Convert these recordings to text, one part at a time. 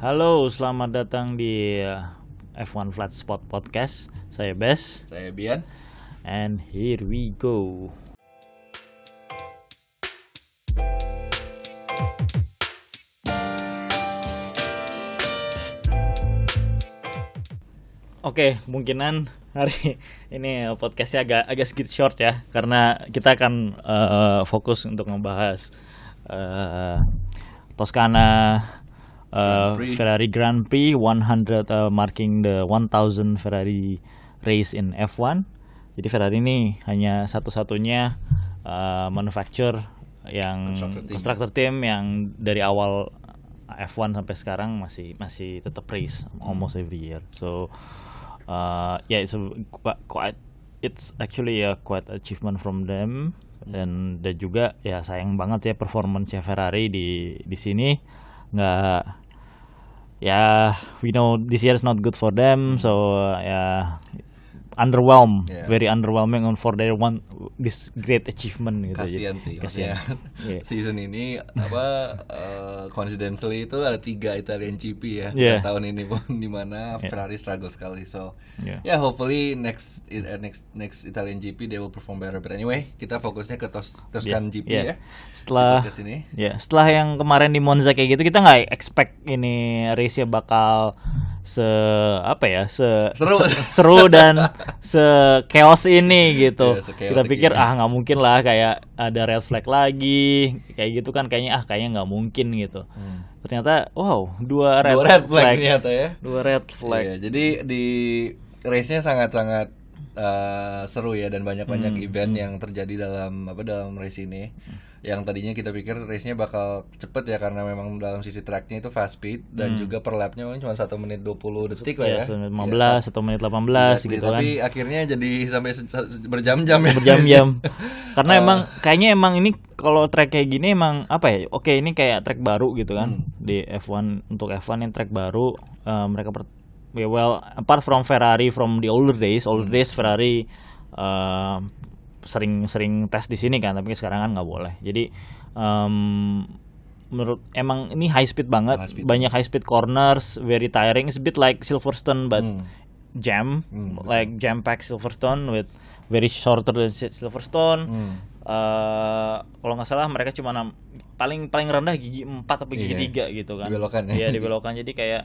Halo, selamat datang di uh, F1 Flat Spot Podcast. Saya Bes, Saya Bian. and here we go. Oke, kemungkinan hari ini podcastnya agak agak sedikit short ya, karena kita akan uh, fokus untuk membahas uh, Toscana uh, Grand. Ferrari Grand Prix 100 uh, marking the 1000 Ferrari race in F1. Jadi Ferrari ini hanya satu-satunya uh, manufacturer yang Constructor team. constructor team yang dari awal F1 sampai sekarang masih masih tetap race almost every year. So uh, yeah, it's a quite, quite it's actually a quite achievement from them dan dan juga ya sayang banget ya performance Ferrari di di sini nggak ya we know this year is not good for them so uh, ya underwhelm Yeah. very underwhelming on for their one this great achievement gitu Kasian sih, kasian. Iya. season ini apa uh, coincidentally itu ada tiga Italian GP ya Yeah. tahun ini pun di mana Ferrari struggle sekali. So Yeah. ya hopefully next uh, next next Italian GP they will perform better. But anyway kita fokusnya ke Tos Toscan Yeah, GP yeah. ya. Setelah Di podcast ini. ya setelah yang kemarin di Monza kayak gitu kita nggak expect ini race-nya bakal se apa ya se Seru. se- seru dan se chaos ini gitu. Iya, se-chaotic kita pikir ini. ah nggak mungkin lah kayak ada red flag lagi kayak gitu kan kayaknya ah kayaknya nggak mungkin gitu. Hmm. Ternyata wow dua red, Dua red flag ternyata ya. Dua red flag. Iya, jadi di race-nya sangat-sangat uh, seru ya dan banyak-banyak Hmm, event yang terjadi dalam apa dalam race ini. Yang tadinya kita pikir race-nya bakal cepet ya karena memang dalam sisi tracknya itu fast speed dan juga per lapnya mungkin cuma 1 menit 20 detik lah Hmm. Ya, ya. satu menit Iya. 15 atau menit 18 Exactly, gitu kan. Tapi akhirnya jadi sampai berjam-jam ya. berjam-jam karena Eh. emang kayaknya emang ini kalau track kayak gini emang apa ya oke ini kayak track baru gitu kan Hmm. di F1 untuk F1 yang track baru eh, mereka per, ya well apart from Ferrari from the older days older Hmm. days Ferrari eh, sering-sering tes di sini kan tapi sekarang kan nggak boleh jadi em, menurut emang ini high speed banget High speed. banyak high speed corners very tiring it's a bit like Silverstone but Hmm. jam Hmm, like jam pack Silverstone with very shorter than Si- Silverstone. Hmm. Eh, kalau nggak salah mereka cuma paling paling rendah gigi 4 atau gigi Iya. 3 gitu kan. Dibelokan ya. Iya, dibelokan jadi kayak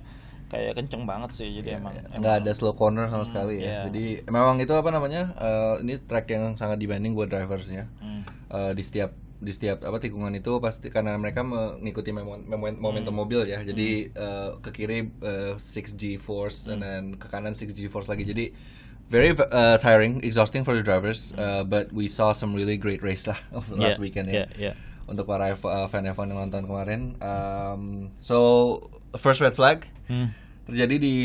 kayak kenceng banget sih jadi emang, emang Iya, nggak ada slow corner sama sekali ya. iya. Jadi memang itu apa namanya? eh, ini track yang sangat demanding buat driversnya. Hmm. Eh, di setiap di setiap apa tikungan itu pasti karena mereka mengikuti memo- memo- momentum Hmm. mobil ya. Jadi eh, ke kiri eh, 6G force Hmm. and then ke kanan 6G force lagi. Jadi very uh, tiring, exhausting for the drivers. Uh, but we saw some really great race lah of Hmm. Yeah, last weekend ya. yeah, yeah. Untuk para F- uh, fan F1 yang nonton kemarin. Um, so first red flag Hmm. Terjadi di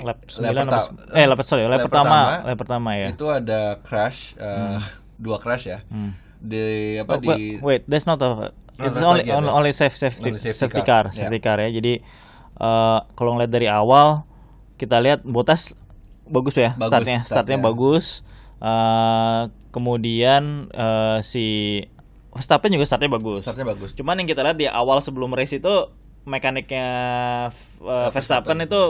Lap lap 9 perta- apa- eh lap sorry, lap, pertama, lap pertama ya. itu ada crash uh, dua crash ya Hmm. di apa Oh, di wait, wait, that's not a it's only ya, only, only safe, safety, Only safety safety, car, car, ya. safety car ya. Jadi eh, kalau ngeliat dari awal kita lihat Botas bagus ya Bagus startnya, startnya. startnya bagus. Eh, kemudian eh, si Verstappen juga startnya bagus. startnya bagus Cuman yang kita lihat di awal sebelum race itu mekaniknya uh, Verstappen itu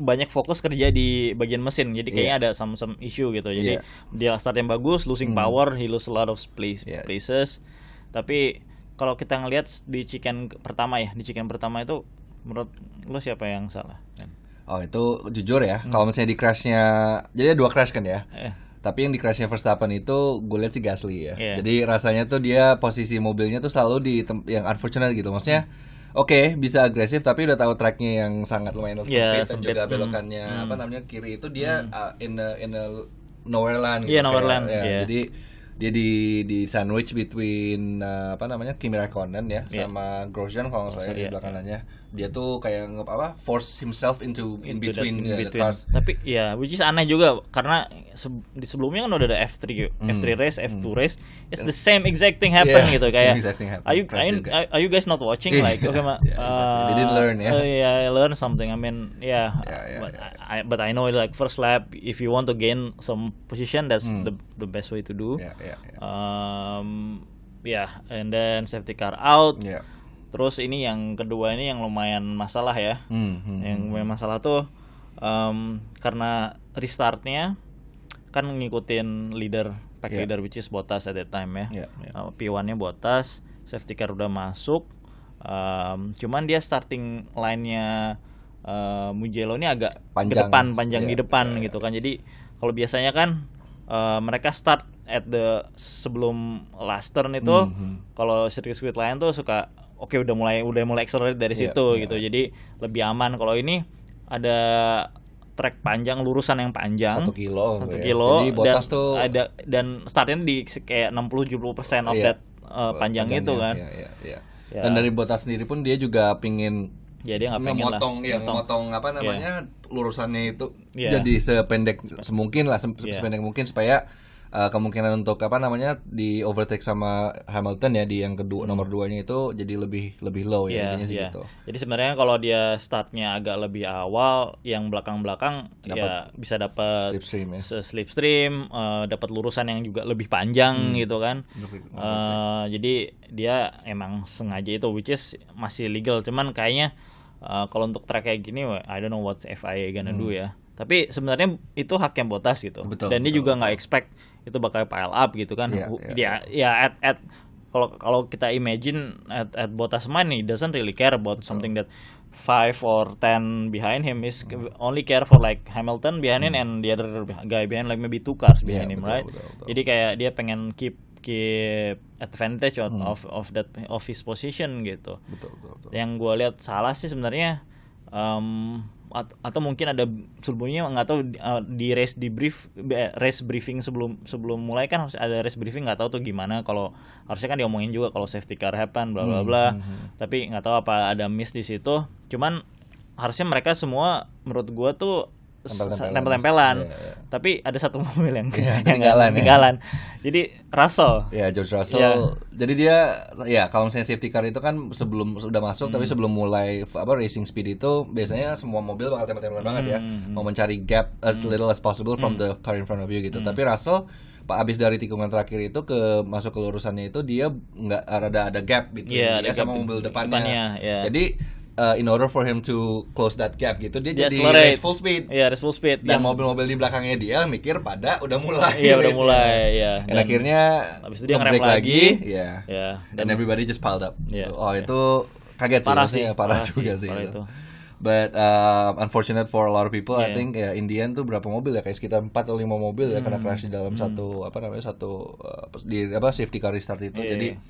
banyak fokus kerja di bagian mesin. Jadi kayaknya ada some some issue gitu. Jadi Iya. dia start yang bagus, losing power, he lose a lot of place, Iya. places. Tapi kalau kita ngelihat di chicken pertama ya, di chicken pertama itu menurut lo siapa yang salah? oh itu jujur ya Hmm. kalau misalnya di crashnya jadi ada dua crash kan ya Eh, tapi yang di crashnya Verstappen itu gue lihat sih Gasly ya Iya. jadi rasanya tuh dia posisi mobilnya tuh selalu di yang unfortunate gitu maksudnya Oke, bisa agresif tapi udah tahu tracknya yang sangat lumayan sempit Iya, dan sempit. juga Hmm. belokannya apa namanya kiri itu dia uh, in a in a nowhere land Iya, nowhere kayak, land, ya. iya. Jadi dia di di sandwich between uh, apa namanya Kimi Raikkonen ya Iya. sama Grosjean kalau nggak salah ya, sorry, di iya, belakangnya. Dia tuh kayak nge- apa force himself into in into that- between, in the, the between. cars. Tapi ya, which is aneh juga karena se- di sebelumnya kan udah ada F3 Hmm. F3 race, F2 race, it's the same exact thing happen Yeah, gitu same kayak. exact thing happen. Are you are you, are you guys not watching Yeah, like okay ma, yeah, exactly. They didn't learn, ya. uh, yeah, I learned something. I mean, yeah, Yeah, yeah, but yeah. I, but I know like first lap if you want to gain some position that's Hmm. the the best way to do. Yeah, yeah, yeah. Um, yeah, and then safety car out. Yeah. Terus ini yang kedua ini yang lumayan masalah ya. Hmm, hmm, Yang lumayan masalah tuh em, karena restartnya kan ngikutin leader pack Yeah. leader which is Bottas at that time ya. Yeah, yeah. Uh, P1-nya Bottas, safety car udah masuk. em, cuman dia starting line-nya eh, Mugello ini agak ke Panjang. depan, panjang di Yeah, depan yeah, gitu kan. Jadi kalau biasanya kan eh, mereka start at the sebelum last turn itu Mhm. kalau sirkuit-sirkuit lain tuh suka oke udah mulai udah mulai accelerate dari Iya, situ iya. gitu. Jadi lebih aman kalau ini ada track panjang lurusan yang panjang Satu kilo, satu ya. kilo Jadi Bottas dan tuh ada dan startnya di kayak 60 70 persen of Iya. that uh, panjang itu kan Iya, iya, iya. Ya. Dan dari Bottas sendiri pun dia juga pingin ya dia nggak pengen lah memotong ya motong. memotong apa namanya lurusannya itu Iya. jadi sependek semungkin lah sem- Iya. sependek mungkin supaya uh, kemungkinan untuk apa namanya di overtake sama Hamilton ya di yang kedua nomor duanya itu jadi lebih lebih low ya Iya, intinya sih iya. gitu. Jadi sebenarnya kalau dia startnya agak lebih awal, yang belakang-belakang ya bisa dapat Slipstream ya. slipstream, eh, dapat lurusan yang juga lebih panjang Hmm. gitu kan. Lebih- Eh, jadi dia emang sengaja itu, which is masih legal. Cuman kayaknya eh, kalau untuk track kayak gini, I don't know what FIA gonna do ya. Tapi sebenarnya itu hak yang botas gitu. Hmm. Betul, Dan dia betul, juga nggak expect itu bakal pile up gitu kan. Hu- iya, dia ya at at kalau kalau kita imagine at at Bottas main he doesn't really care about something that five or ten behind him is Hmm. only care for like Hamilton behind him and the other guy behind like maybe two cars behind Iya, him betul, right betul, betul. jadi kayak dia pengen keep keep advantage of Hmm. of, of that of his position gitu Betul, betul, betul. yang gue lihat salah sih sebenarnya at- atau mungkin ada sebelumnya nggak tahu uh, di race debrief eh, race briefing sebelum sebelum mulai kan harus ada race briefing nggak tahu tuh gimana. Kalau harusnya kan diomongin juga kalau safety car happen bla bla Hmm, bla. hmm, hmm. tapi nggak tahu apa ada miss di situ. Cuman harusnya mereka semua menurut gua tuh Tempel-tempelan. tempel-tempelan Iya, iya. tapi ada satu mobil yang Iya, yang ketinggalan ya. ketinggalan jadi Russell Ya George Russell. Iya. Jadi dia ya kalau misalnya safety car itu kan sebelum sudah masuk tapi Hmm. sebelum mulai apa racing speed itu biasanya semua mobil bakal tempel-tempelan banget ya. Hmm, Mau mencari gap as little as possible from the car in front of you Hmm. gitu. Tapi Russell Pak abis dari tikungan terakhir itu ke masuk ke lurusannya itu dia nggak ada ada gap gitu Iya, dia ada sama gap mobil depannya. depannya, iya. Jadi uh, in order for him to close that gap gitu dia, dia jadi accelerate. race full speed. Iya, race full speed Dan mobil-mobil di belakangnya dia mikir pada udah mulai. Iya, udah race-nya. mulai, ya. Dan, akhirnya habis itu dia ngerem nge-brake lagi. ya. Ya, Dan, everybody just piled up. Gitu. Oh iya. itu kaget Parah sih, parah, parah juga sih, parah itu. itu. But uh, unfortunate for a lot of people, I Iya. think ya Indian tuh berapa mobil ya kayak sekitar 4 atau 5 mobil ya Hmm. kena crash di dalam satu apa namanya satu uh, di apa safety car restart itu. Iya, Jadi iya.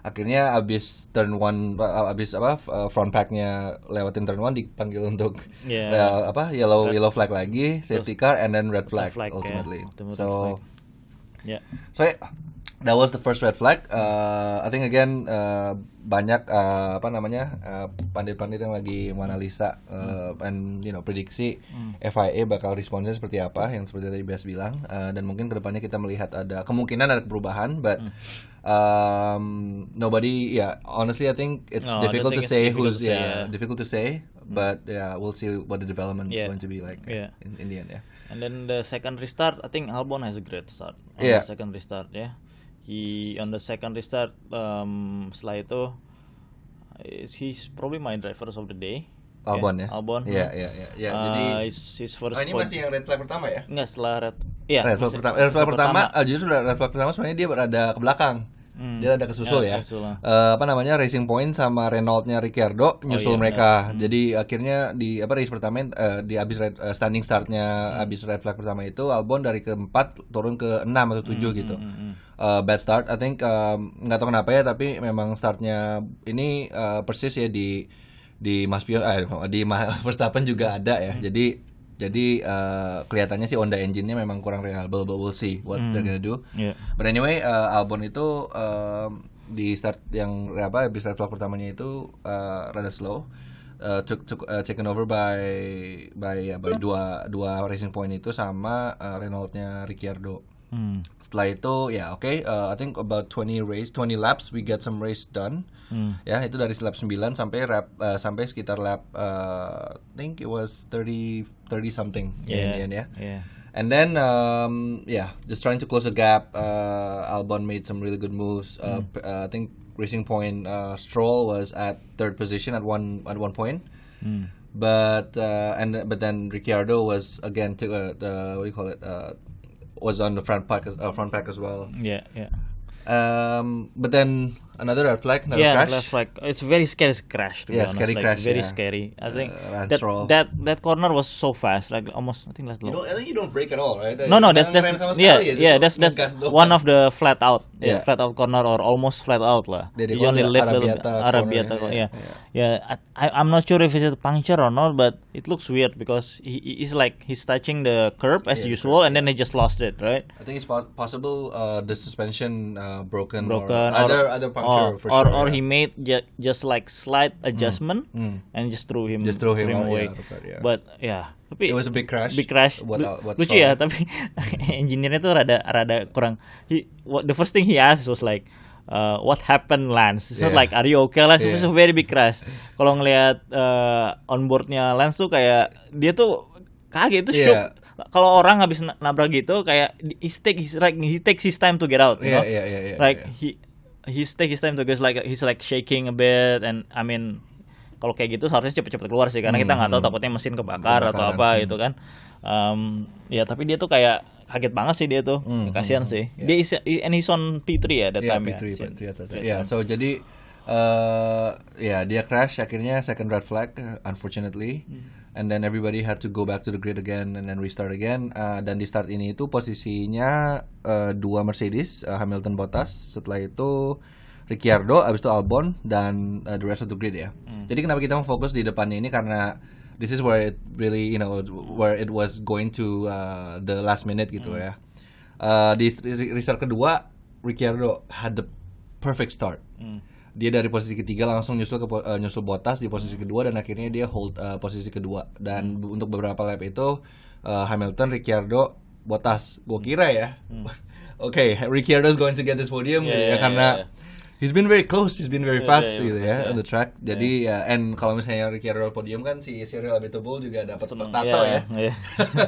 Akhirnya abis turn one uh, abis apa uh, front packnya lewatin turn one dipanggil untuk Iya. uh, apa yellow yellow flag lagi safety car and then red flag, flag, ya. ultimately. Ultimate red so flag. Ya. So yeah, that was the first red flag. Uh, I think again uh, banyak uh, apa namanya uh, pandit-pandit yang lagi menganalisa uh, and you know prediksi FIA bakal responsnya seperti apa yang seperti tadi Bias bilang uh, dan mungkin ke depannya kita melihat ada kemungkinan ada perubahan, but um, nobody yeah honestly I think it's No, difficult to think it's say difficult who's to say, yeah, yeah. difficult to say, but yeah we'll see what the development is Yeah. going to be like Yeah. in, in the end yeah. And then the second restart, I think Albon has a great start. On Yeah. the second restart, ya. He on the second restart, um, setelah itu, uh, he's probably my drivers of the day. Albon ya. Albon. Iya hmm. iya iya. Ya, Uh, jadi his, his first Oh, ini point- masih yang red flag pertama ya? Enggak setelah red. Iya. red flag pertama. Red flag masih pertama, ah, justru red flag pertama sebenarnya dia berada ke belakang. Hmm. Dia ada kesusul Ya, ya. kesusul. Eh, apa namanya Racing Point sama Renault-nya Ricciardo nyusul iya, mereka. Jadi akhirnya di apa race pertama eh, di habis red, eh, standing startnya habis red flag pertama itu Albon dari keempat turun ke enam atau tujuh gitu. hmm, Eh, bad start, I think um, nggak tahu kenapa ya, tapi memang startnya ini eh, persis ya di di Mas Pion, eh, di Ma- Verstappen juga ada ya. Jadi jadi eh, kelihatannya sih Honda engine-nya memang kurang reliable, but we'll see what they're gonna do. Iya. But anyway, uh, Albon itu um, di start yang apa di start vlog pertamanya itu uh, rada slow. Uh, took, took, uh, taken over by by ya, by dua dua racing point itu sama uh, Renault-nya Ricciardo. Hmm. Setelah itu ya oke, uh, I think about 20 race, 20 laps we get some race done. Hmm. Ya, itu dari lap 9 sampai lap uh, sampai sekitar lap uh, I think it was 30 30 something Yeah. in the end ya. Yeah. And then, um, yeah, just trying to close the gap. Uh, Albon made some really good moves. Uh, p- uh, I think Racing Point uh, Stroll was at third position at one at one point. Hmm. But uh, and but then Ricciardo was again to uh, the what do you call it uh, was on the front pack as, uh, front pack as well. Yeah, yeah. Um, but then another red flag, another yeah, crash. left like it's very scary crash. To be Yeah, honest. scary like, crash, Very yeah. scary. I think Uh, that, Stroll. that that corner was so fast, like almost I think last You don't, I think you don't break at all, right? No, no, that's that's yeah, yeah, that's that's one of the flat out, yeah, Yeah. flat out corner or almost flat out lah. They- they You only lift a little bit- Arrabbiata corner, yeah, yeah, yeah. yeah. I, I- I'm not sure if it's a puncture or not, but it looks weird because he he- he's like he's touching the curb as Yeah, usual, and then he just lost it, right? I think it's possible uh, the suspension uh, broken, Broken, or or other other or, for or, sure. or yeah. he made ju- just like slight adjustment mm. and just threw him, Just throw him out, away. yeah, right, yeah. But yeah, tapi It was a big crash. big crash Lu- buat lucu Stroll. ya tapi engineer-nya tuh rada rada kurang he, what, the first thing he asked was like uh, what happened Lance it's not Yeah. like are you okay Lance Yeah. a very big crash kalau ngelihat uh, onboardnya Lance tuh kayak dia tuh kaget itu shook Yeah. kalau orang habis na- nabrak gitu kayak he take his like he takes his time to get out you Yeah, know? yeah, yeah, yeah, like yeah. he he's take his time to get like he's like shaking a bit and I mean kalau kayak gitu seharusnya cepet-cepet keluar sih karena kita nggak tahu Hmm. takutnya mesin kebakar atau Kebakaran, apa hmm. gitu kan um, ya tapi dia tuh kayak kaget banget sih dia tuh Hmm, kasihan hmm, sih hmm, dia is and he's on P3 ya that Yeah, time P3, ya P3 atas. P3. Yeah, so jadi uh, ya dia crash akhirnya second red flag unfortunately. And then everybody had to go back to the grid again and then restart again. Uh, dan di start ini itu posisinya uh, dua Mercedes, uh, Hamilton Bottas. Setelah itu Ricciardo, abis itu Albon dan uh, the rest of the grid ya. Jadi kenapa kita mau fokus di depannya ini karena this is where it really you know where it was going to uh, the last minute gitu ya. Uh, di di restart kedua Ricciardo had the perfect start. Hmm. Dia dari posisi ketiga langsung nyusul ke uh, nyusul Bottas di posisi kedua dan akhirnya dia hold uh, posisi kedua. Dan Hmm. untuk beberapa lap itu uh, Hamilton, Ricciardo, Bottas. Gue kira ya. Oke, Ricciardo is going to get this podium Hmm. Yeah, gitu ya yeah, karena yeah, He's been very close, he's been very Yeah, fast yeah, gitu yeah, ya yeah. on the track. Jadi ya, and kalau misalnya Ricciardo podium kan si Cyril Abiteboul juga dapat tato yeah, ya. yeah.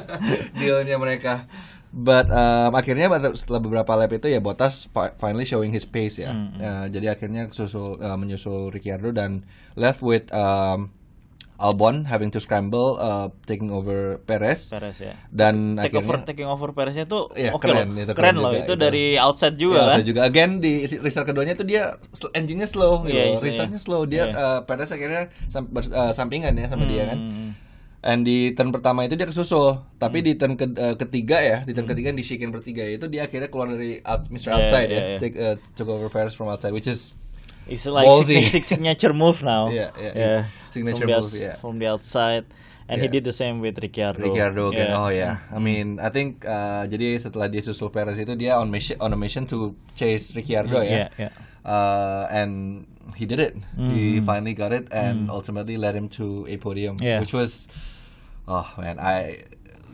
dealnya mereka. But um, akhirnya setelah beberapa lap itu ya Bottas fi- finally showing his pace ya. Hmm, Ya, jadi akhirnya susul uh, menyusul Ricciardo dan left with um, Albon having to scramble uh, taking over Perez Perez ya dan take over akhirnya taking over Pereznya tuh Iya, oke keren, loh itu keren, keren loh juga, itu itu. dari outside juga Ya, kan saya juga again di restart keduanya tuh dia engine-nya slow gitu. Iya, iya, Restartnya iya. slow. Dia Iya. uh, Perez akhirnya sam- uh, sampingan ya sama dia kan. Hmm. And di turn pertama itu dia kesusul, tapi Hmm. di turn ke- uh, ketiga ya, di turn ketiga di chicane bertiga itu dia akhirnya keluar dari out, Mr. Iya, Outside iya, ya, iya. take uh, took over Perez from outside, which is It's like Ballsy. sig- signature move now. Yeah, yeah, signature from the, move, yeah. From the outside, and he Yeah. did the same with Ricciardo. Ricciardo again. Yeah. Oh ya, I mean, I think uh, jadi setelah dia susul Perez itu dia on mission on a mission to chase Ricciardo ya. Yeah, yeah. Uh, and he did it. He Mm-hmm. finally got it, and ultimately led him to a podium, Mm. Yeah. which was, oh man, I,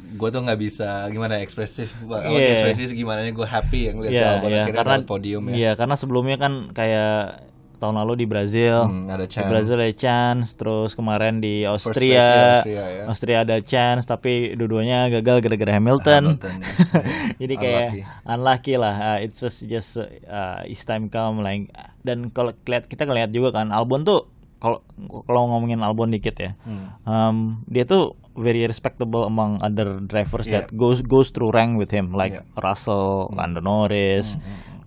gue tuh nggak bisa gimana ya, ekspresif, yeah. Yeah. ekspresif gimana gue happy yang lihat Albon iya, akhirnya karena podium ya. Iya, karena sebelumnya kan kayak tahun lalu di Brazil, Hmm, ada di chance. Brazil ada chance, terus kemarin di di Austria, Austria, ya. Austria ada chance, tapi dua-duanya gagal gara-gara Hamilton. Hamilton, ya. Jadi kayak Unlucky. unlucky lah. Uh, it's just just uh, it's time come like dan kalau lihat kita ngeliat juga kan Albon tuh kalau kalau ngomongin Albon dikit ya. Hmm. Um, dia tuh very respectable among other drivers Yeah. that goes goes through rank with him like Yeah. Hmm. Russell, Lando Norris.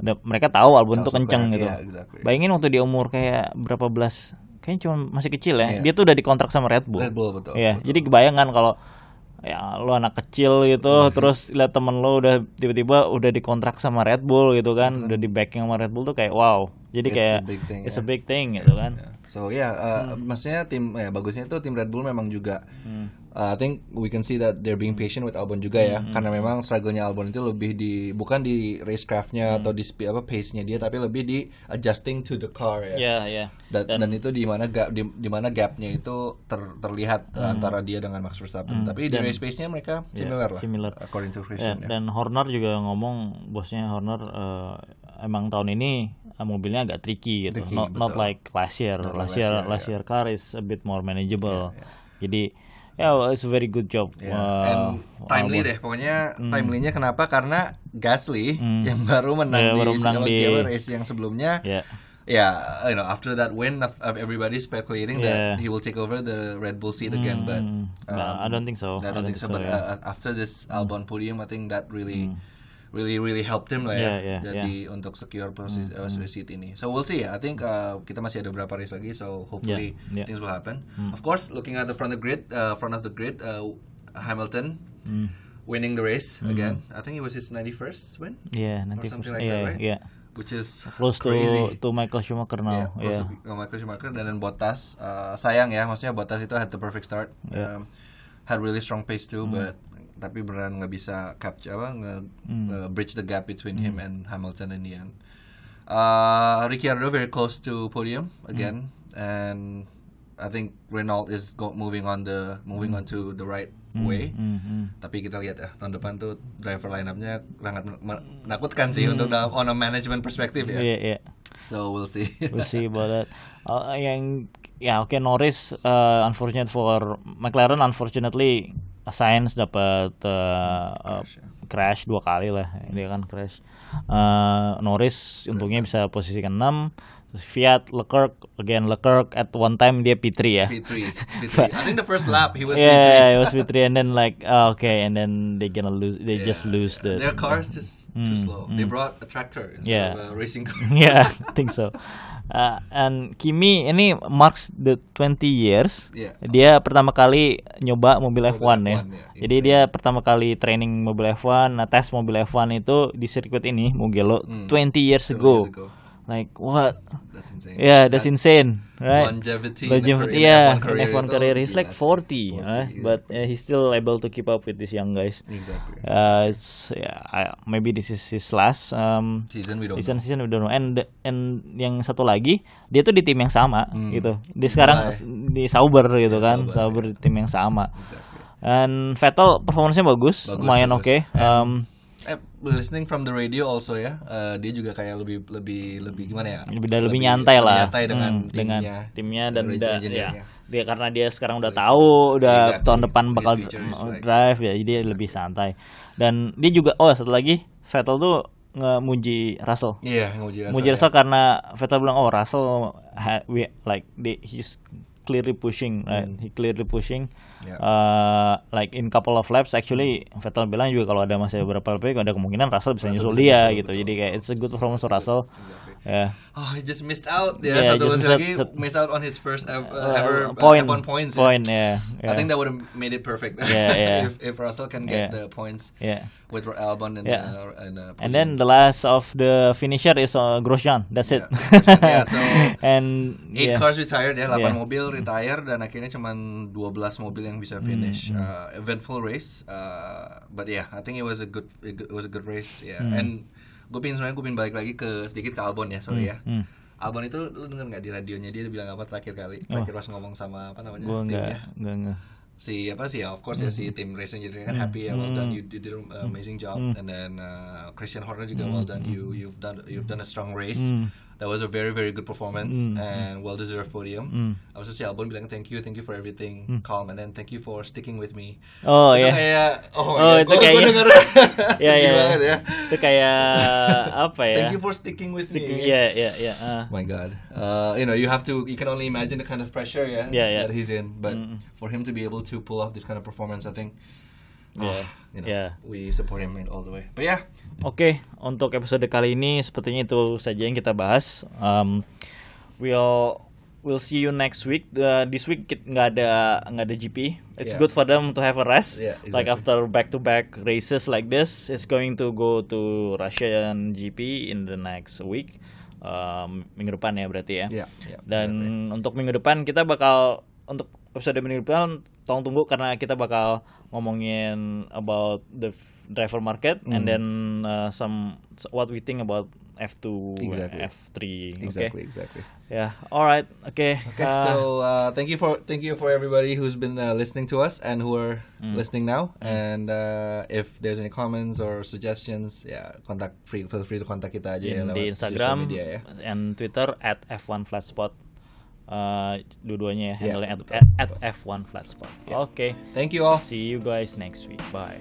Udah- mereka tahu tuh Charles kenceng gitu. yeah, exactly. Bayangin waktu dia umur kayak berapa belas, kayaknya cuma masih kecil ya. Yeah. Dia tuh udah dikontrak sama Red Bull. Red Bull, betul, Iya, betul. jadi kebayang kan kalau ya lu anak kecil gitu terus lihat temen lu udah tiba-tiba udah dikontrak sama Red Bull gitu kan udah di backing sama Red Bull tuh kayak wow jadi It's kayak a big thing, it's ya. a big thing gitu kan Yeah. So ya, uh, maksudnya tim ya bagusnya itu tim Red Bull memang juga. uh, I think we can see that they're being patient with Albon juga ya, karena memang struggle-nya Albon itu lebih di bukan di racecraft-nya atau di speed apa pace-nya dia, tapi lebih di adjusting to the car ya. ya ya Dan, dan itu di mana gap di, di mana gapnya itu ter- terlihat uh, antara dia dengan Max Verstappen. Tapi di race pace-nya mereka similar lah, similar. according to Christian. ya. dan Horner juga ngomong bosnya Horner eh, emang tahun ini eh, mobilnya agak tricky gitu Tricky, not not like last year Not last last year year, last ya. year car is a bit more manageable jadi ya well, it's a very good job Ya, uh, and timely deh pokoknya timely-nya kenapa karena Gasly yang baru menang. Ya, di baru menang di- race yang sebelumnya ya yeah, you know, after that win, of, of everybody's speculating Yeah. that he will take over the Red Bull seat again. But Mm, no, I don't think so. I don't think so. But yeah. uh, after this Albon podium, I think that really, really, really helped him lah ya. Yeah, yeah, jadi untuk secure posisi uh, seat ini. So we'll see. I think uh, kita masih ada beberapa race lagi. So hopefully Yeah, yeah. things will happen. Of course, looking at the front of the grid, uh, front of the grid, uh, Hamilton winning the race again. I think it was his 91st win. yeah, or nanti something like yeah, that, right? yeah. Which is Close crazy. to to Michael Schumacher Yeah, now. close Yeah. to Michael Schumacher dan dan Bottas uh, sayang ya maksudnya Bottas itu had the perfect start Yeah. um, had really strong pace too but tapi beneran nggak bisa capture apa nge, nge- bridge the gap between him and Hamilton in the end. Uh, Ricciardo very close to podium again and I think Renault is go, moving on the moving on to the right way. Mm, mm. tapi kita lihat ya tahun depan tuh driver line-upnya sangat men- menakutkan sih untuk dalam on a management perspective ya. Yeah, yeah. so we'll see. We'll see about that. Uh, yang ya oke Norris uh, unfortunate for McLaren unfortunately Sainz dapat uh, uh, Crash, dua kali lah. Dia kan crash. Uh, Norris untungnya bisa posisi ke-6 Terus Fiat Leclerc again Leclerc at one time dia P3 ya. P3. P3. I think the first lap he was yeah, P3. it was P3 and then like uh, okay and then they gonna lose they just Yeah, lose yeah. the Their cars just too Mm, slow. They brought a tractor instead Yeah. of a racing car. yeah, I think so. Uh, and Kimi ini marks the 20 years. Yeah. Dia pertama kali nyoba mobil Mobil F1, ya. F1, ya. Jadi Insane. dia pertama kali training mobil F1, nah tes mobil F1 itu di sirkuit ini Mugello Hmm. 20 years 20 ago. years ago. Like what? That's insane. Yeah, that's That insane, right? Longevity Longevity, career- in yeah, F1 in career F1 itu career he's like sih. 40, 40, right? yeah. but uh, he's still able to keep up with these young guys. Exactly. Uh, it's yeah, I, maybe this is his last um, Season we don't season know. season we don't know. And and yang satu lagi dia tuh di tim yang sama Hmm. gitu. Dia sekarang s- di Sauber gitu Ya, kan, Sauber, Sauber ya. di tim yang sama. Exactly. And Vettel performance-nya bagus, Bagus, lumayan oke. And- Um, Eh, listening from the radio also ya, eh, dia juga kayak lebih lebih lebih gimana ya? lebih lebih nyantai lebih lah nyantai dengan Hmm, timnya, dengan timnya dan udah ya engineer-nya. dia karena dia sekarang udah tahu udah Exactly. tahun depan bakal like- drive ya jadi dia lebih santai dan dia juga oh satu lagi Vettel tuh ngemuji Russell Iya, nguji rasa. muji ya. Russell karena Vettel bilang oh Russell we, like they, he's clearly pushing right he clearly pushing Hmm. Yeah. uh, like in couple of laps actually Vettel bilang juga kalau ada masih beberapa lap ada kemungkinan Russell bisa Russell nyusul bisa dia gitu betul. jadi kayak it's a good performance for Russell Exactly. Ya Oh, he just missed out. Ya, Yeah, satu missed lagi miss out on his first uh, Uh, ever uh, point F1 points. point yeah, I think that would have made it perfect. Yeah, yeah. if, if Russell can get Yeah. the points yeah with Albon and Yeah. uh, and, uh, and then the last of the finisher is uh, Grosjean that's it Yeah, yeah, so and eight yeah. cars retired ya, 8 Yeah. mobil retire dan akhirnya cuman 12 mobil yang bisa finish. Hmm, Uh, eventful race, uh, but yeah, I think it was a good it was a good race ya. Hmm. And gue pingin sebenarnya gue pingin balik lagi ke sedikit ke Albon ya, sorry ya. hmm. Albon itu lu denger nggak di radionya dia bilang apa terakhir kali? Terakhir pas ngomong sama apa namanya? gue nggak nggak nggak si apa sih ya of course ya si tim racing engineer kan happy ya well done you, you did an amazing job. And then uh, Christian Horner juga well done you you've done you've done a strong race that was a very very good performance and well deserved podium Abis itu si Albon bilang thank you thank you for everything. Calm and then thank you for sticking with me. Oh itu ya kayak oh, Oh, ya, itu gua, kayak- gua denger banget ya itu kayak apa ya thank you for sticking with me. ya ya ya ah. Oh my God, uh, you know, you have to, you can only imagine the kind of pressure, yeah, Yeah, yeah. that he's in. But for him to be able to pull off this kind of performance, I think, Yeah, you know, yeah. we support him all the way. But yeah, Oke, untuk episode kali ini sepertinya itu saja yang kita bahas. Um, we'll we'll see you next week. Uh, this week nggak ada nggak ada GP. It's Yeah. good for them to have a rest. Yeah, Like exactly. after back-to-back races like this, it's going to go to Russian GP in the next week. Um, minggu depan ya berarti ya. Yeah, yeah, Dan untuk minggu depan kita bakal untuk episode minggu depan tolong tunggu karena kita bakal ngomongin about the driver market and Hmm. then uh, some what we think about F2 Exactly. F3 oke exactly, exactly. ya alright oke Okay, Uh, so uh, thank you for thank you for everybody who's been uh, listening to us and who are Mm. listening now. And uh, if there's any comments or suggestions, yeah, contact free feel free to contact kita aja ya in, lewat di Instagram media ya. and Twitter at F1 Flatspot uh, dua-duanya ya Yeah, handle at, betul, at, betul. F1 Flatspot Yeah. oke Thank you all. see you guys next week bye